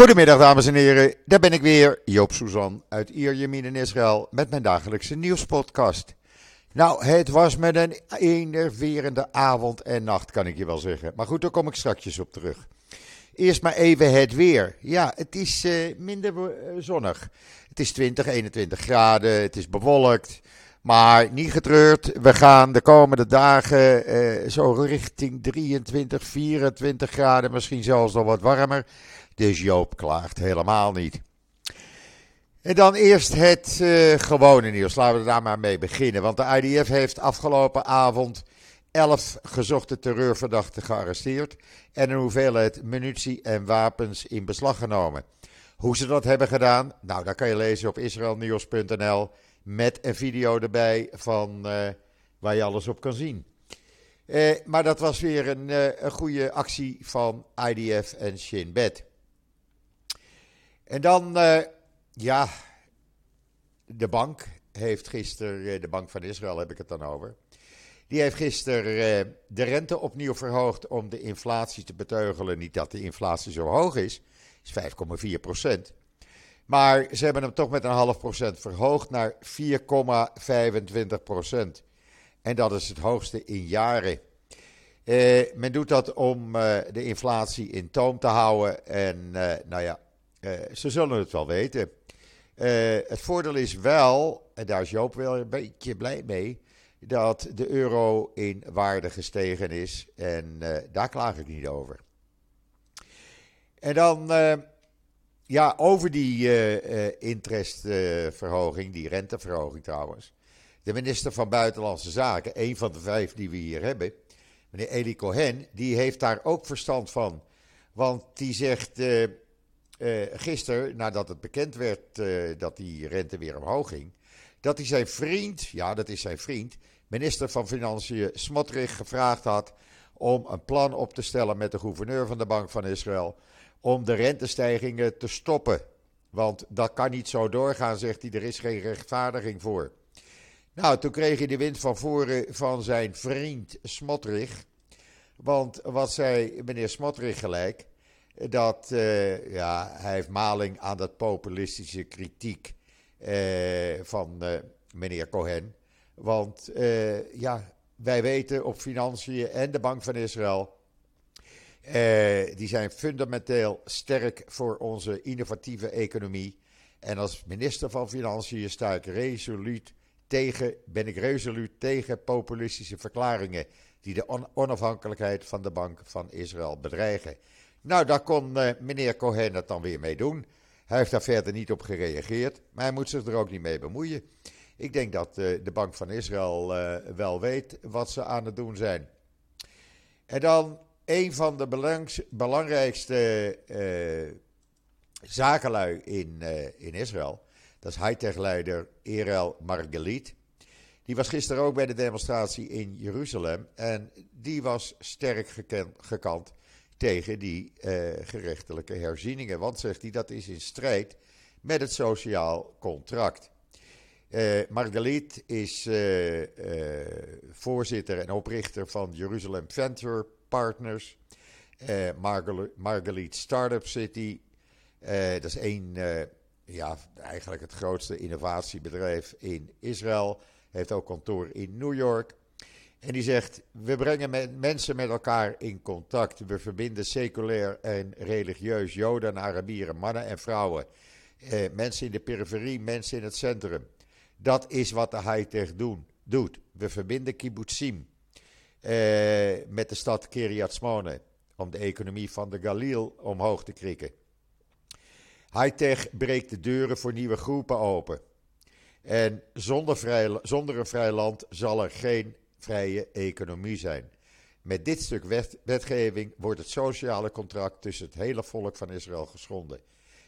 Goedemiddag dames en heren, daar ben ik weer, Joop Suzan uit Ierjemien in Israël met mijn dagelijkse nieuwspodcast. Nou, het was met een enerverende avond en nacht kan ik je wel zeggen. Maar goed, daar kom ik straks op terug. Eerst maar even het weer. Ja, het is uh, minder uh, zonnig. Het is 20, 21 graden, het is bewolkt. Maar niet getreurd, we gaan de komende dagen uh, zo richting 23, 24 graden, misschien zelfs nog wat warmer. Dus Joop klaagt helemaal niet. En dan eerst het uh, gewone nieuws. Laten we daar maar mee beginnen. Want de IDF heeft afgelopen avond 11 gezochte terreurverdachten gearresteerd. En een hoeveelheid munitie en wapens in beslag genomen. Hoe ze dat hebben gedaan, nou, dat kan je lezen op israelnieuws.nl. Met een video erbij van uh, waar je alles op kan zien. Uh, maar dat was weer een, een goede actie van IDF en Shin Bet. En dan, ja, de bank heeft gisteren, de Bank van Israël heb ik het dan over. Die heeft gisteren de rente opnieuw verhoogd om de inflatie te beteugelen. Niet dat de inflatie zo hoog is, is 5,4 procent. Maar ze hebben hem toch met een half procent verhoogd naar 4,25 procent. En dat is het hoogste in jaren. Eh, men doet dat om de inflatie in toom te houden. En nou ja, ze zullen het wel weten. het voordeel is wel, en daar is Joop wel een beetje blij mee, dat de euro in waarde gestegen is. En daar klaag ik niet over. En dan ja, over die interestverhoging, die renteverhoging trouwens. De minister van Buitenlandse Zaken, een van de vijf die we hier hebben, meneer Eli Cohen, die heeft daar ook verstand van. Want die zegt uh, gisteren, nadat het bekend werd dat die rente weer omhoog ging, dat hij zijn vriend, ja dat is zijn vriend, minister van Financiën Smotrich gevraagd had om een plan op te stellen met de gouverneur van de Bank van Israël om de rentestijgingen te stoppen. Want dat kan niet zo doorgaan, zegt hij, er is geen rechtvaardiging voor. Nou, toen kreeg hij de wind van voren van zijn vriend Smotrich. Want wat zei meneer Smotrich gelijk? Dat uh, ja, hij heeft maling aan dat populistische kritiek uh, van uh, meneer Cohen. Want ja, wij weten op financiën en de Bank van Israël die zijn fundamenteel sterk voor onze innovatieve economie. En als minister van Financiën sta ik resoluut tegen, ben ik resoluut tegen populistische verklaringen die de on onafhankelijkheid van de Bank van Israël bedreigen. Nou, daar kon uh, meneer Cohen het dan weer mee doen. Hij heeft daar verder niet op gereageerd, maar hij moet zich er ook niet mee bemoeien. Ik denk dat uh, de Bank van Israël uh, wel weet wat ze aan het doen zijn. En dan een van de belangrijkste zakenlui in, in Israël. Dat is high-tech-leider Erel Margalit. Die was gisteren ook bij de demonstratie in Jeruzalem. En die was sterk gekant tegen die uh, gerechtelijke herzieningen. Want, zegt hij, dat is in strijd met het sociaal contract. Uh, Margalit is uh, voorzitter en oprichter van Jeruzalem Venture Partners, uh, Margalit Startup City. Dat is uh, ja, eigenlijk het grootste innovatiebedrijf in Israël. Heeft ook kantoor in New York. En die zegt: We brengen mensen met elkaar in contact. We verbinden seculair en religieus Joden en Arabieren, mannen en vrouwen. mensen in de periferie, mensen in het centrum. Dat is wat de high-tech doen, doet. We verbinden kibbutzim eh, met de stad Kiryat Smone. Om de economie van de Galil omhoog te krikken. Hightech breekt de deuren voor nieuwe groepen open. En zonder, vrij, zonder een vrij land zal er geen vrije economie zijn. Met dit stuk wet, wetgeving wordt het sociale contract tussen het hele volk van Israël geschonden.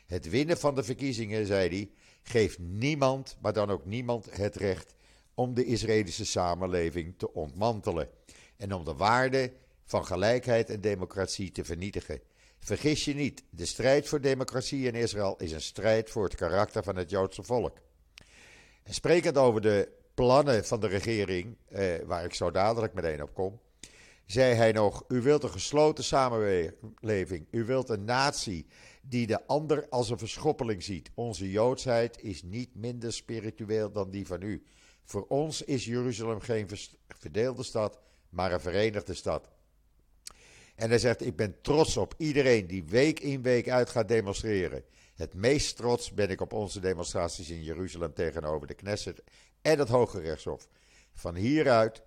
Het winnen van de verkiezingen, zei hij, geeft niemand, maar dan ook niemand, het recht om de Israëlische samenleving te ontmantelen en om de waarden van gelijkheid en democratie te vernietigen. Vergis je niet, de strijd voor democratie in Israël is een strijd voor het karakter van het Joodse volk. En sprekend over de plannen van de regering, eh, waar ik zo dadelijk meteen op kom, zei hij nog: U wilt een gesloten samenleving. U wilt een natie die de ander als een verschoppeling ziet. Onze joodsheid is niet minder spiritueel dan die van u. Voor ons is Jeruzalem geen verdeelde stad, maar een verenigde stad. En hij zegt: Ik ben trots op iedereen die week in week uit gaat demonstreren. Het meest trots ben ik op onze demonstraties in Jeruzalem tegenover de Knesset en het Hoge Rechtshof. Van hieruit,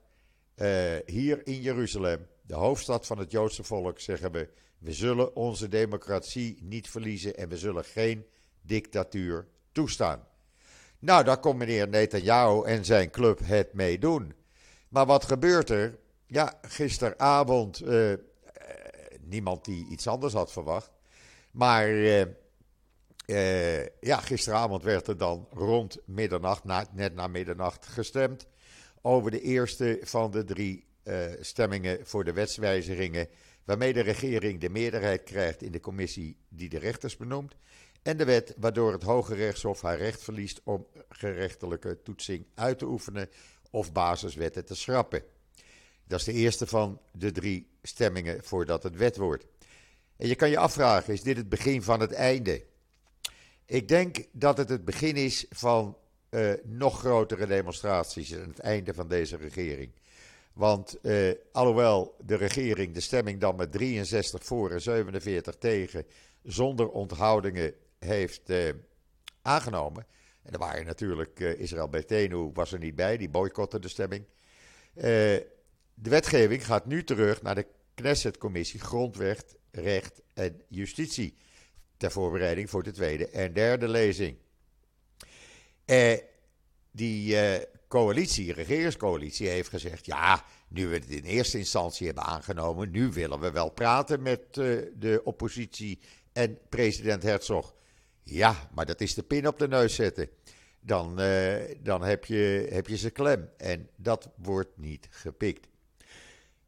uh, hier in Jeruzalem, de hoofdstad van het Joodse volk, zeggen we: we zullen onze democratie niet verliezen en we zullen geen dictatuur toestaan. Nou, daar komt meneer Netanyahu en zijn club het mee doen. Maar wat gebeurt er? Ja, gisteravond, uh, niemand die iets anders had verwacht. Maar uh, ja, gisteravond werd er dan rond middernacht, na, net na middernacht, gestemd over de eerste van de drie stemmingen voor de wetswijzigingen waarmee de regering de meerderheid krijgt in de commissie die de rechters benoemt. En de wet waardoor het Hoge Rechtshof haar recht verliest om gerechtelijke toetsing uit te oefenen of basiswetten te schrappen. Dat is de eerste van de drie stemmingen voordat het wet wordt. En je kan je afvragen, is dit het begin van het einde? Ik denk dat het het begin is van uh, nog grotere demonstraties en het einde van deze regering. Want uh, alhoewel de regering de stemming dan met 63 voor en 47 tegen zonder onthoudingen heeft uh, aangenomen. En er waren natuurlijk Israël Betenu was er niet bij, die boycotte de stemming. de wetgeving gaat nu terug naar de Knesset-commissie Grondwet, Recht en Justitie. Ter voorbereiding voor de tweede en derde lezing. die coalitie, regeringscoalitie, heeft gezegd: ja, nu we het in eerste instantie hebben aangenomen, nu willen we wel praten met uh, de oppositie en president Herzog. Ja, maar dat is de pin op de neus zetten. Dan, uh, dan heb, je, heb je ze klem. En dat wordt niet gepikt.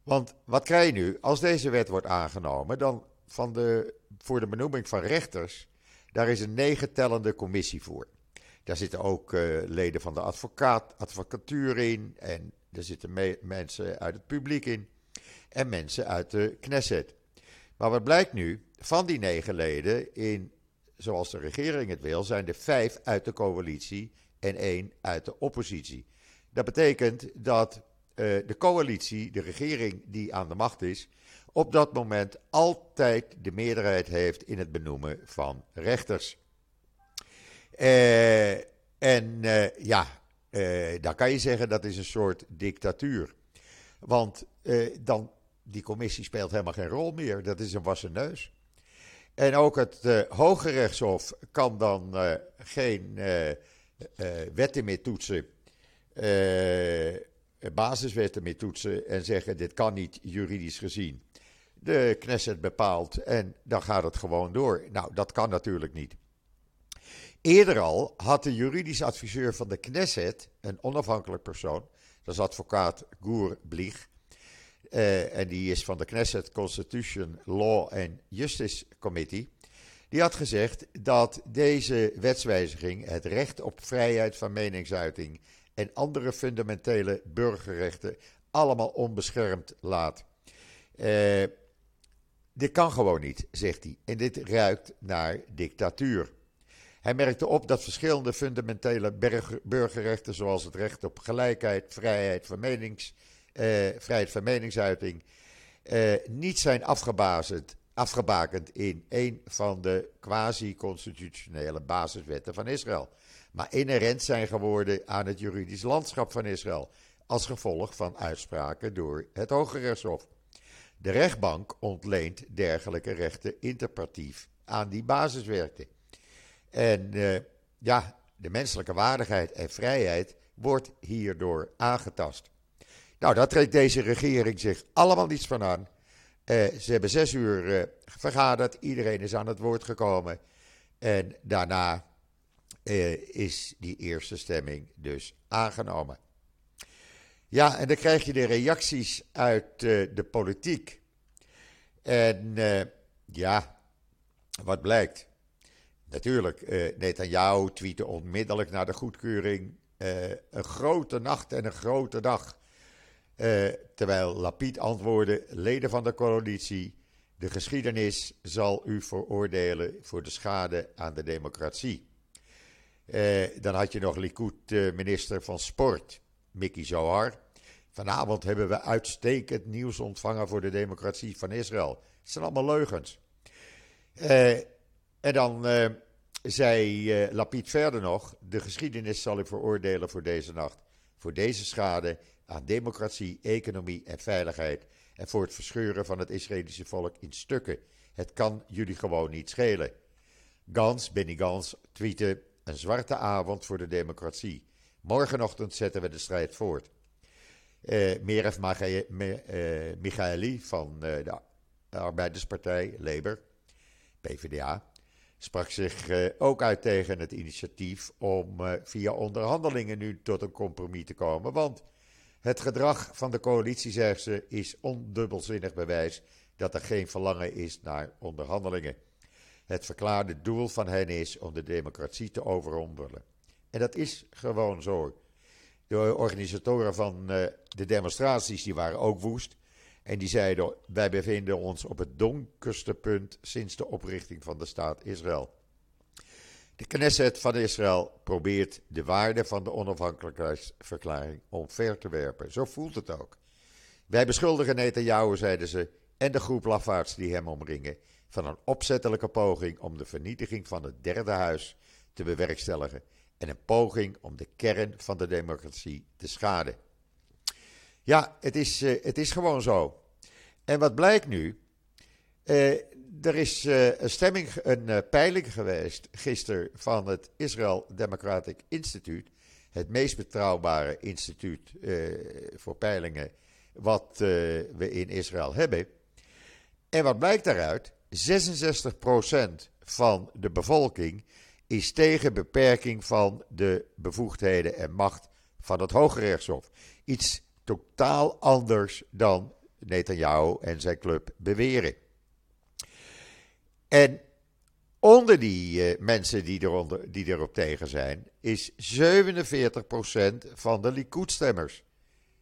Want wat krijg je nu? Als deze wet wordt aangenomen, dan van de, voor de benoeming van rechters, daar is een negentellende commissie voor. Daar zitten ook uh, leden van de advocatuur in. En er zitten mensen uit het publiek in. En mensen uit de Knesset. Maar wat blijkt nu? Van die negen leden, in, zoals de regering het wil, zijn er vijf uit de coalitie en één uit de oppositie. Dat betekent dat uh, de coalitie, de regering die aan de macht is, op dat moment altijd de meerderheid heeft in het benoemen van rechters. Uh, en uh, ja, uh, dan kan je zeggen dat is een soort dictatuur. Want dan, die commissie speelt helemaal geen rol meer. Dat is een wassen neus. En ook het Hoge Rechtshof kan dan geen wetten meer toetsen, basiswetten meer toetsen en zeggen dit kan niet juridisch gezien. De Knesset bepaalt en dan gaat het gewoon door. Nou, dat kan natuurlijk niet. Eerder al had de juridisch adviseur van de Knesset, een onafhankelijk persoon, dat is advocaat Goer Blieg, uh, en die is van de Knesset Constitution Law and Justice Committee, die had gezegd dat deze wetswijziging het recht op vrijheid van meningsuiting en andere fundamentele burgerrechten allemaal onbeschermd laat. Uh, dit kan gewoon niet, zegt hij. En dit ruikt naar dictatuur. Hij merkte op dat verschillende fundamentele burgerrechten, zoals het recht op gelijkheid, vrijheid van, menings, eh, vrijheid van meningsuiting, eh, niet zijn afgebakend in een van de quasi-constitutionele basiswetten van Israël, maar inherent zijn geworden aan het juridisch landschap van Israël, als gevolg van uitspraken door het Hoge Rechtshof. De rechtbank ontleent dergelijke rechten interpretief aan die basiswetten. En uh, ja, de menselijke waardigheid en vrijheid wordt hierdoor aangetast. Nou, daar trekt deze regering zich allemaal niets van aan. Uh, ze hebben zes uur uh, vergaderd, iedereen is aan het woord gekomen. En daarna is die eerste stemming dus aangenomen. Ja, en dan krijg je de reacties uit de politiek. En ja, wat blijkt? Natuurlijk, uh, Netanyahu tweette onmiddellijk na de goedkeuring uh, een grote nacht en een grote dag. terwijl Lapid antwoordde: leden van de coalitie, de geschiedenis zal u veroordelen voor de schade aan de democratie. dan had je nog Likud-minister van Sport, Mickey Zohar. Vanavond hebben we uitstekend nieuws ontvangen voor de democratie van Israël. Het zijn allemaal leugens. Uh, en dan uh, zei uh, Lapid verder nog: De geschiedenis zal u veroordelen voor deze nacht. Voor deze schade aan democratie, economie en veiligheid. En voor het verscheuren van het Israëlische volk in stukken. Het kan jullie gewoon niet schelen. Gans, Benny Gans, tweette: Een zwarte avond voor de democratie. Morgenochtend zetten we de strijd voort. Uh, Meref Michaeli van de Arbeiderspartij, Labour, PvdA, sprak zich ook uit tegen het initiatief om via onderhandelingen nu tot een compromis te komen. Want het gedrag van de coalitie, zegt ze, is ondubbelzinnig bewijs dat er geen verlangen is naar onderhandelingen. Het verklaarde doel van hen is om de democratie te overrompelen. En dat is gewoon zo. De organisatoren van uh, de demonstraties die waren ook woest. En die zeiden: Wij bevinden ons op het donkerste punt sinds de oprichting van de staat Israël. De Knesset van Israël probeert de waarde van de onafhankelijkheidsverklaring omver te werpen. Zo voelt het ook. Wij beschuldigen Netanyahu, zeiden ze, en de groep lafaards die hem omringen, van een opzettelijke poging om de vernietiging van het derde huis te bewerkstelligen en een poging om de kern van de democratie te schaden. Ja, het is, uh, het is gewoon zo. En wat blijkt nu? Uh, er is uh, een stemming, een peiling geweest gisteren van het Israel Democratic Institute. Het meest betrouwbare instituut voor peilingen wat we in Israël hebben. En wat blijkt daaruit? 66% van de bevolking is tegen beperking van de bevoegdheden en macht van het Hoge Rechtshof. Iets totaal anders dan Netanyahu en zijn club beweren. En onder die uh, mensen die, die erop tegen zijn, is 47% van de Likud-stemmers.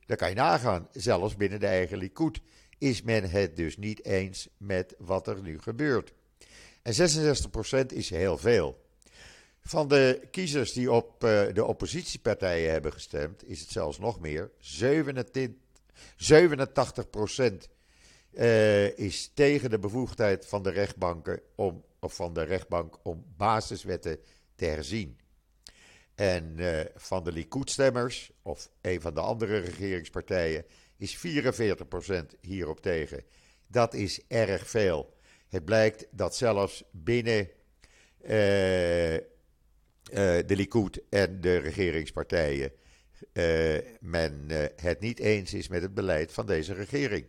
Daar kan je nagaan, zelfs binnen de eigen Likud is men het dus niet eens met wat er nu gebeurt. En 66% is heel veel. Van de kiezers die op uh, de oppositiepartijen hebben gestemd, is het zelfs nog meer. 87, 87 uh, is tegen de bevoegdheid van de rechtbanken om, of van de rechtbank om basiswetten te herzien. En uh, van de Likud-stemmers, of een van de andere regeringspartijen, is 44% hierop tegen. Dat is erg veel. Het blijkt dat zelfs binnen de Likud en de regeringspartijen uh, men uh, het niet eens is met het beleid van deze regering.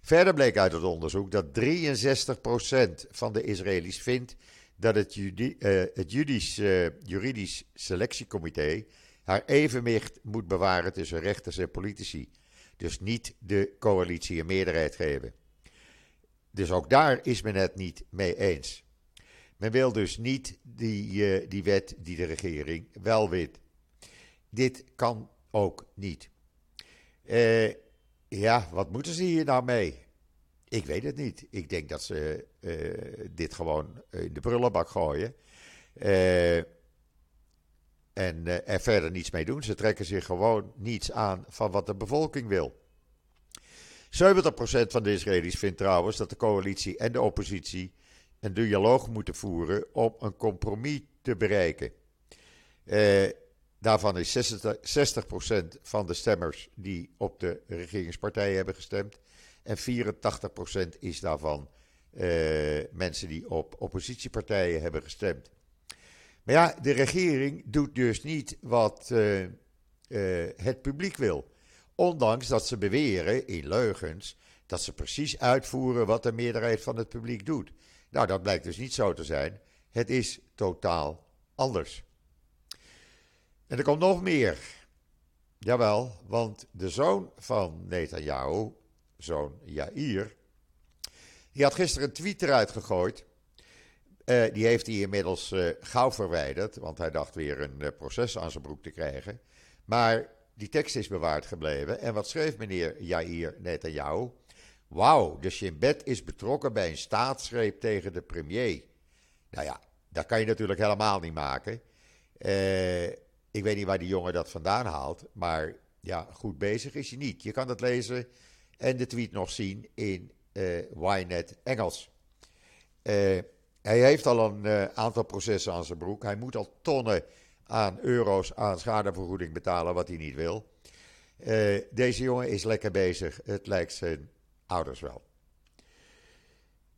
Verder bleek uit het onderzoek dat 63% van de Israëli's vindt dat het, het Judisch, juridisch selectiecomité haar evenwicht moet bewaren tussen rechters en politici. Dus niet de coalitie een meerderheid geven. Dus ook daar is men het niet mee eens. Men wil dus niet die, uh, die wet die de regering wel weet. Dit kan ook niet. Uh, ja, wat moeten ze hier nou mee? Ik weet het niet. Ik denk dat ze uh, dit gewoon in de prullenbak gooien. en er verder niets mee doen. Ze trekken zich gewoon niets aan van wat de bevolking wil. 70% van de Israëli's vindt trouwens dat de coalitie en de oppositie een dialoog moeten voeren om een compromis te bereiken. Eh, daarvan is 60%, van de stemmers die op de regeringspartijen hebben gestemd. En 84% is daarvan eh, mensen die op oppositiepartijen hebben gestemd. Maar ja, de regering doet dus niet wat uh, het publiek wil. Ondanks dat ze beweren in leugens dat ze precies uitvoeren wat de meerderheid van het publiek doet. Nou, dat blijkt dus niet zo te zijn. Het is totaal anders. En er komt nog meer. Jawel, want de zoon van Netanyahu, zoon Jair, die had gisteren een tweet eruit gegooid. Uh, die heeft hij inmiddels uh, gauw verwijderd, want hij dacht weer een uh, proces aan zijn broek te krijgen. Maar die tekst is bewaard gebleven. En wat schreef meneer Jair Netanyahu? Wauw, de Shin Bet is betrokken bij een staatsgreep tegen de premier. Nou ja, dat kan je natuurlijk helemaal niet maken. Uh, ik weet niet waar die jongen dat vandaan haalt, maar ja, goed bezig is hij niet. Je kan het lezen en de tweet nog zien in uh, Engels. Uh, hij heeft al een aantal processen aan zijn broek. Hij moet al tonnen aan euro's aan schadevergoeding betalen, wat hij niet wil. deze jongen is lekker bezig. Het lijkt zijn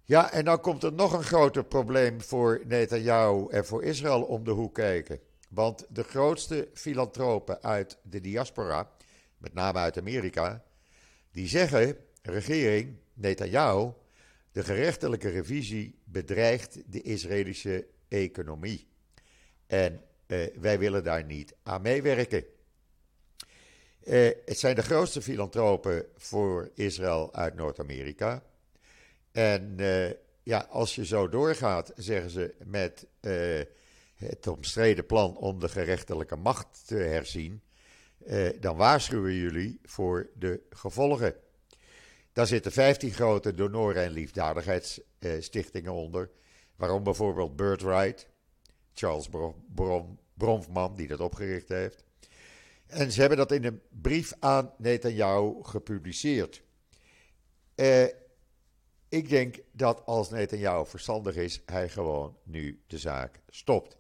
Ja, en dan komt er nog een groter probleem voor Netanyahu en voor Israël om de hoek kijken. Want de grootste filantropen uit de diaspora, met name uit Amerika, die zeggen: regering Netanyahu, de gerechtelijke revisie bedreigt de Israëlische economie. En eh, wij willen daar niet aan meewerken. Eh, het zijn de grootste filantropen voor Israël uit Noord-Amerika. En eh, ja, als je zo doorgaat, zeggen ze, met eh, het omstreden plan om de gerechtelijke macht te herzien, dan waarschuwen jullie voor de gevolgen. Daar zitten 15 grote donoren- en liefdadigheidsstichtingen onder, waarom bijvoorbeeld Birthright, Charles Bronfman, die dat opgericht heeft. En ze hebben dat in een brief aan Netanyahu gepubliceerd. Eh, ik denk dat als Netanyahu verstandig is, hij gewoon nu de zaak stopt.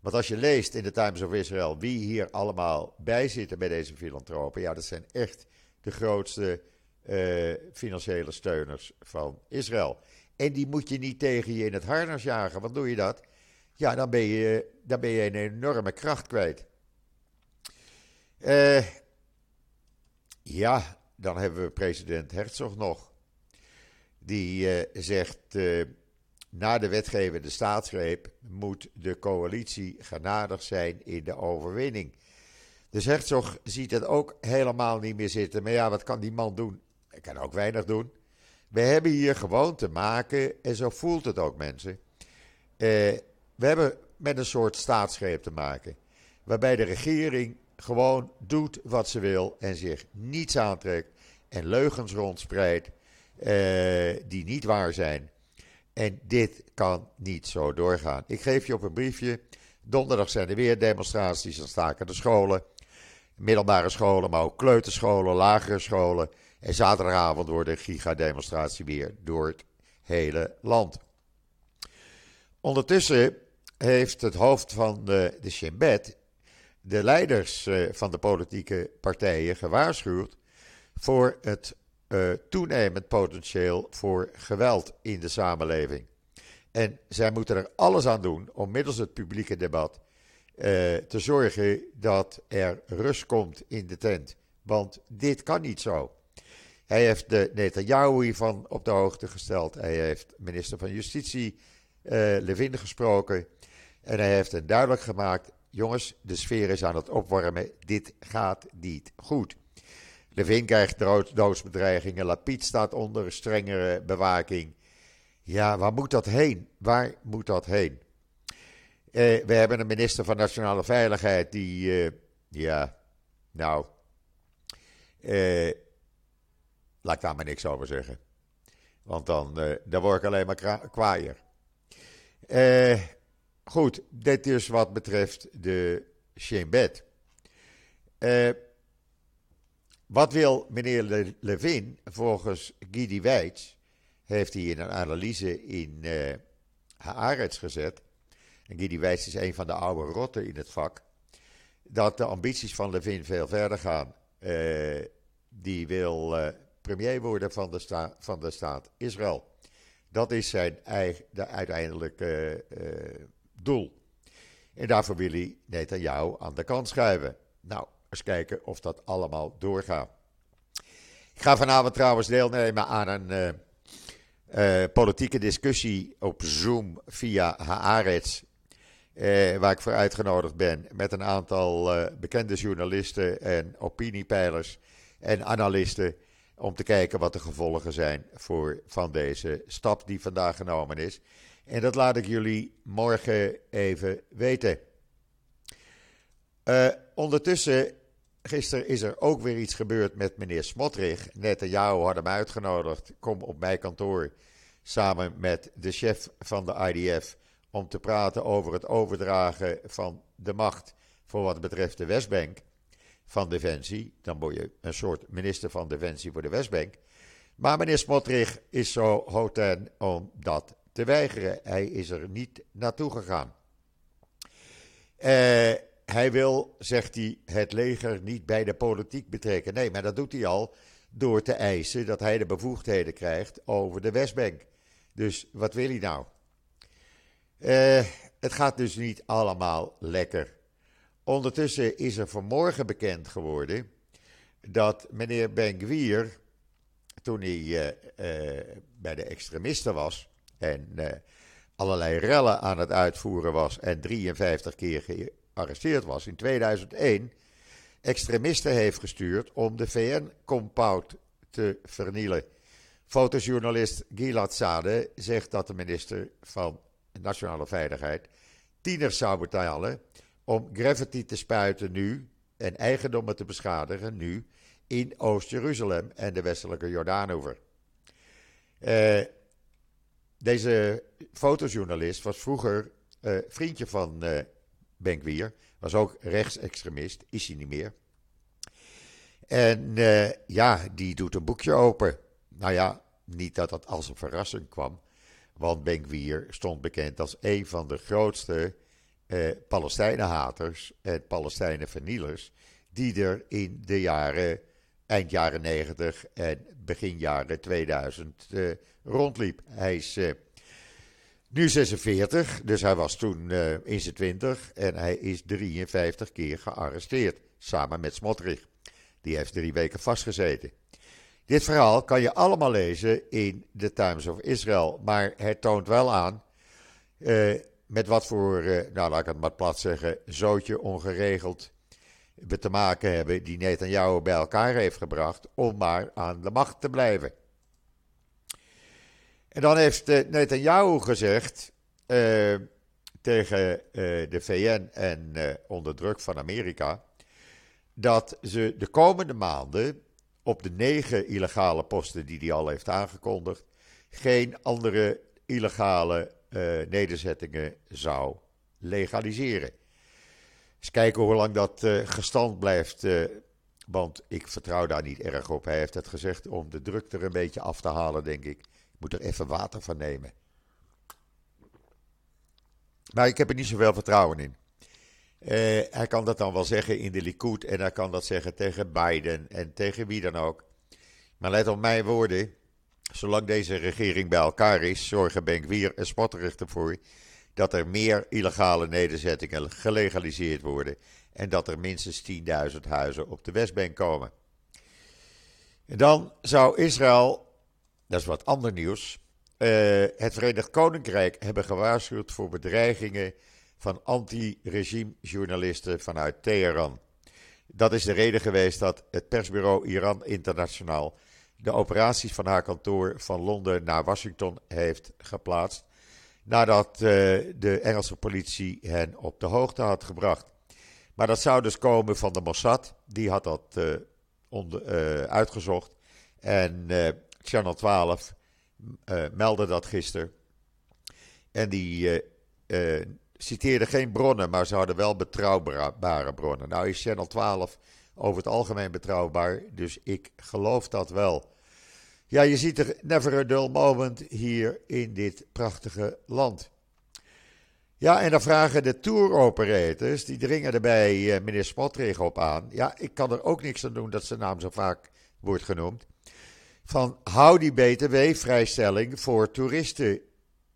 Want als je leest in de Times of Israel wie hier allemaal bij zitten bij deze filantropen, ja, dat zijn echt de grootste uh, financiële steuners van Israël. En die moet je niet tegen je in het harnas jagen. Wat doe je dat? Ja, dan ben je, dan ben je een enorme kracht kwijt. Uh, ja, dan hebben we president Herzog nog. Die uh, zegt, uh, na de wetgevende staatsgreep moet de coalitie genadig zijn in de overwinning. Dus Herzog ziet het ook helemaal niet meer zitten. Maar ja, wat kan die man doen? Hij kan ook weinig doen. We hebben hier gewoon te maken, en zo voelt het ook mensen. we hebben met een soort staatsgreep te maken. Waarbij de regering gewoon doet wat ze wil en zich niets aantrekt en leugens rondspreidt uh, die niet waar zijn. En dit kan niet zo doorgaan. Ik geef je op een briefje. Donderdag zijn er weer demonstraties. Dan staken de scholen, middelbare scholen, maar ook kleuterscholen, lagere scholen. En zaterdagavond wordt een gigademonstratie weer door het hele land. Ondertussen heeft het hoofd van de, de Shin Bet de leiders eh, van de politieke partijen gewaarschuwd voor het uh, toenemend potentieel voor geweld in de samenleving. En zij moeten er alles aan doen om middels het publieke debat uh, te zorgen dat er rust komt in de tent. Want dit kan niet zo. Hij heeft de Netanyahu hiervan op de hoogte gesteld. Hij heeft minister van Justitie Levin gesproken. En hij heeft het duidelijk gemaakt: jongens, de sfeer is aan het opwarmen. Dit gaat niet goed. Levin krijgt doodsbedreigingen. Lapid staat onder strengere bewaking. Ja, waar moet dat heen? Waar moet dat heen? Eh, we hebben een minister van Nationale Veiligheid die, uh, ja, nou, eh, laat ik daar maar niks over zeggen. Want dan, uh, dan word ik alleen maar kwaaier. Goed, dit is wat betreft de Shin Bet. Wat wil meneer Levin volgens Guy Weitz, heeft hij in een analyse in uh, Haaretz gezet. En Guy is een van de oude rotten in het vak. Dat de ambities van Levin veel verder gaan. Uh, die wil premier worden van de, van de staat Israël. Dat is zijn eigen, de uiteindelijke doel. En daarvoor wil hij Netanyahu aan de kant schuiven. Nou, eens kijken of dat allemaal doorgaat. Ik ga vanavond trouwens deelnemen aan een uh, uh, politieke discussie op Zoom via Haaretz. Uh, waar ik voor uitgenodigd ben met een aantal bekende journalisten en opiniepeilers en analisten. Om te kijken wat de gevolgen zijn voor, van deze stap die vandaag genomen is. En dat laat ik jullie morgen even weten. ondertussen gisteren is er ook weer iets gebeurd met meneer Smotrich. jou had hem uitgenodigd. Kom op mijn kantoor samen met de chef van de IDF om te praten over het overdragen van de macht voor wat betreft de Westbank van Defensie. Dan word je een soort minister van Defensie voor de Westbank. Maar meneer Smotrich is zo hoten om dat te weigeren. Hij is er niet naartoe gegaan. Uh, hij wil, zegt hij, het leger niet bij de politiek betrekken. Nee, maar dat doet hij al door te eisen dat hij de bevoegdheden krijgt over de Westbank. Dus wat wil hij nou? Uh, het gaat dus niet allemaal lekker. Ondertussen is er vanmorgen bekend geworden dat meneer Ben-Gvir, toen hij uh, bij de extremisten was en allerlei rellen aan het uitvoeren was en 53 keer gearresteerd was in 2001, extremisten heeft gestuurd om de VN-compound te vernielen. Fotojournalist Gilad Sade zegt dat de minister van Nationale Veiligheid tieners zou betalen om gravity te spuiten nu en eigendommen te beschadigen nu in Oost-Jeruzalem en de westelijke Jordaanover. Uh, deze fotojournalist was vroeger uh, vriendje van uh, Benkwier, was ook rechtsextremist, is hij niet meer. En ja, die doet een boekje open. Nou ja, niet dat dat als een verrassing kwam, want Benkwier stond bekend als een van de grootste eh, Palestijnenhaters en Palestijnenvernielers die er in de jaren, eind jaren 90 en begin jaren 2000 eh, rondliep. Hij is eh, nu 46, dus hij was toen eh, in zijn 20 en hij is 53 keer gearresteerd, samen met Smotrich. Die heeft drie weken vastgezeten. Dit verhaal kan je allemaal lezen in The Times of Israel, maar het toont wel aan met wat voor, nou laat ik het maar plat zeggen, zootje ongeregeld we te maken hebben die Netanyahu bij elkaar heeft gebracht om maar aan de macht te blijven. En dan heeft uh, Netanyahu gezegd tegen de VN en onder druk van Amerika dat ze de komende maanden op de negen illegale posten die hij al heeft aangekondigd, geen andere illegale nederzettingen zou legaliseren. Eens kijken hoe lang dat uh, gestand blijft, uh, want ik vertrouw daar niet erg op. Hij heeft het gezegd om de druk er een beetje af te halen, denk ik. Ik moet er even water van nemen. Maar ik heb er niet zoveel vertrouwen in. Uh, hij kan dat dan wel zeggen in de Likud en hij kan dat zeggen tegen Biden en tegen wie dan ook. Maar let op mijn woorden, zolang deze regering bij elkaar is, zorgen Benkwier en Spotterig ervoor dat er meer illegale nederzettingen gelegaliseerd worden en dat er minstens 10.000 huizen op de Westbank komen. En dan zou Israël, dat is wat ander nieuws, uh, het Verenigd Koninkrijk hebben gewaarschuwd voor bedreigingen van anti-regime-journalisten vanuit Teheran. Dat is de reden geweest dat het persbureau Iran Internationaal de operaties van haar kantoor van Londen naar Washington heeft geplaatst. Nadat uh, de Engelse politie hen op de hoogte had gebracht. Maar dat zou dus komen van de Mossad. Die had dat uh, onder, uh, uitgezocht. En Channel 12 meldde dat gisteren. En die citeerden geen bronnen, maar ze hadden wel betrouwbare bronnen. Nou is Channel 12 over het algemeen betrouwbaar, dus ik geloof dat wel. Ja, je ziet er never a dull moment hier in dit prachtige land. Ja, en dan vragen de tour operators, die dringen er bij uh, meneer Smotrich op aan. Ja, ik kan er ook niks aan doen dat zijn naam zo vaak wordt genoemd. Van hou die BTW-vrijstelling voor toeristen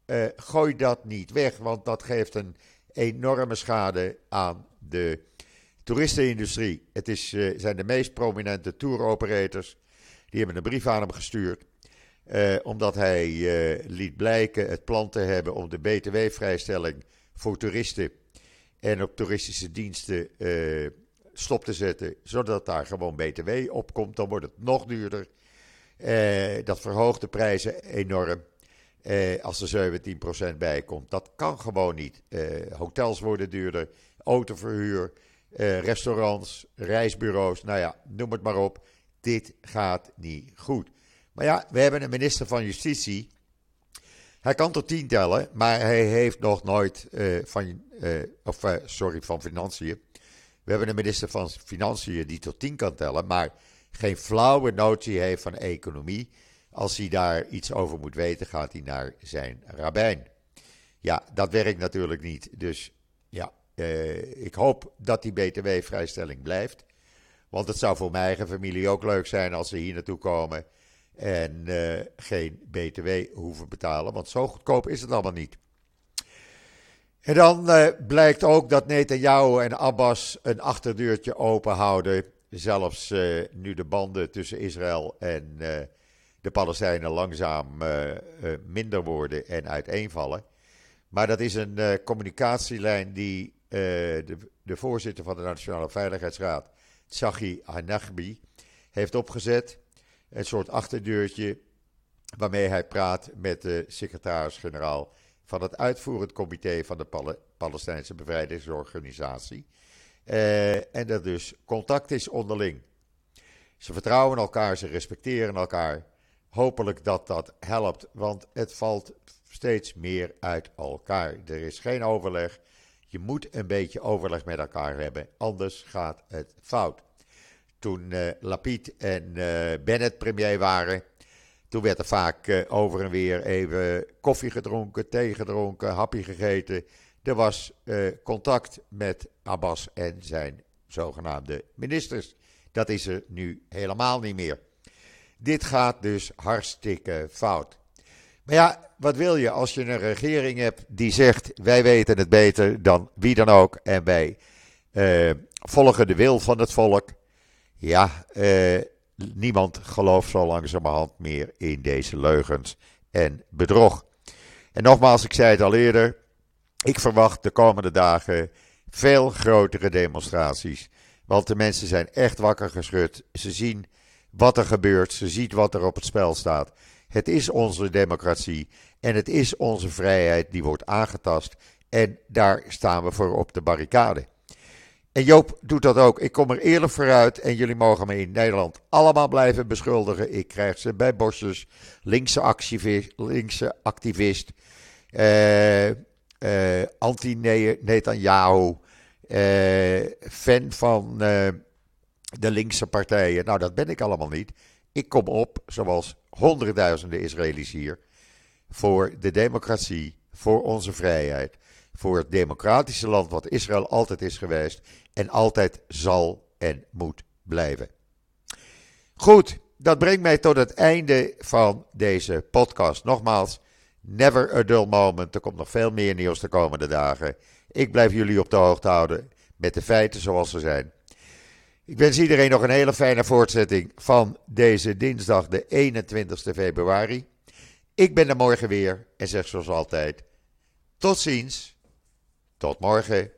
uh, gooi dat niet weg, want dat geeft een enorme schade aan de toeristenindustrie. Het is, uh, zijn de meest prominente touroperators. Die hebben een brief aan hem gestuurd. Uh, omdat hij liet blijken het plan te hebben om de BTW-vrijstelling voor toeristen en op toeristische diensten stop te zetten, zodat daar gewoon BTW op komt. Dan wordt het nog duurder. dat verhoogt de prijzen enorm eh, als er 17% bij komt. Dat kan gewoon niet. Eh, hotels worden duurder, autoverhuur, restaurants, reisbureaus, nou ja, noem het maar op. Dit gaat niet goed. Maar ja, we hebben een minister van Justitie. Hij kan tot tien tellen, maar hij heeft nog nooit uh, van, uh, of sorry, van Financiën. We hebben een minister van Financiën die tot tien kan tellen, maar geen flauwe notie heeft van economie. Als hij daar iets over moet weten, gaat hij naar zijn rabbijn. Ja, dat werkt natuurlijk niet. Dus ja, ik hoop dat die BTW-vrijstelling blijft. Want het zou voor mijn eigen familie ook leuk zijn als ze hier naartoe komen en uh, geen BTW hoeven betalen. Want zo goedkoop is het allemaal niet. En dan uh, blijkt ook dat Netanyahu en Abbas een achterdeurtje open houden. Zelfs nu de banden tussen Israël en de Palestijnen langzaam minder worden en uiteenvallen. Maar dat is een communicatielijn die eh, de, de, voorzitter van de Nationale Veiligheidsraad, Tsachi Hanagbi, heeft opgezet. Een soort achterdeurtje waarmee hij praat met de secretaris-generaal van het uitvoerend comité van de Palestijnse Bevrijdingsorganisatie. Uh, en dat dus contact is onderling. Ze vertrouwen elkaar, ze respecteren elkaar. Hopelijk dat dat helpt, want het valt steeds meer uit elkaar. Er is geen overleg. Je moet een beetje overleg met elkaar hebben, anders gaat het fout. Toen uh, Lapid en uh, Bennett premier waren, toen werd er vaak uh, over en weer even koffie gedronken, thee gedronken, hapje gegeten. Er was contact met Abbas en zijn zogenaamde ministers. Dat is er nu helemaal niet meer. Dit gaat dus hartstikke fout. Maar ja, wat wil je als je een regering hebt die zegt: wij weten het beter dan wie dan ook en wij uh, volgen de wil van het volk? Ja, uh, niemand gelooft zo langzamerhand meer in deze leugens en bedrog. En nogmaals, ik zei het al eerder: ik verwacht de komende dagen veel grotere demonstraties. Want de mensen zijn echt wakker geschud. Ze zien wat er gebeurt, ze zien wat er op het spel staat. Het is onze democratie en het is onze vrijheid die wordt aangetast. En daar staan we voor op de barricade. En Joop doet dat ook. Ik kom er eerlijk vooruit en jullie mogen me in Nederland allemaal blijven beschuldigen. Ik krijg ze bij bosjes, linkse activist, linkse activist uh, uh, anti-Netanyahu, uh, fan van de linkse partijen. Nou, dat ben ik allemaal niet. Ik kom op, zoals honderdduizenden Israëli's hier, voor de democratie, voor onze vrijheid, voor het democratische land wat Israël altijd is geweest en altijd zal en moet blijven. Goed, dat brengt mij tot het einde van deze podcast. Nogmaals, never a dull moment. Er komt nog veel meer nieuws de komende dagen. Ik blijf jullie op de hoogte houden met de feiten zoals ze zijn. Ik wens iedereen nog een hele fijne voortzetting van deze dinsdag, de 21 februari. Ik ben er morgen weer en zeg zoals altijd: tot ziens, tot morgen.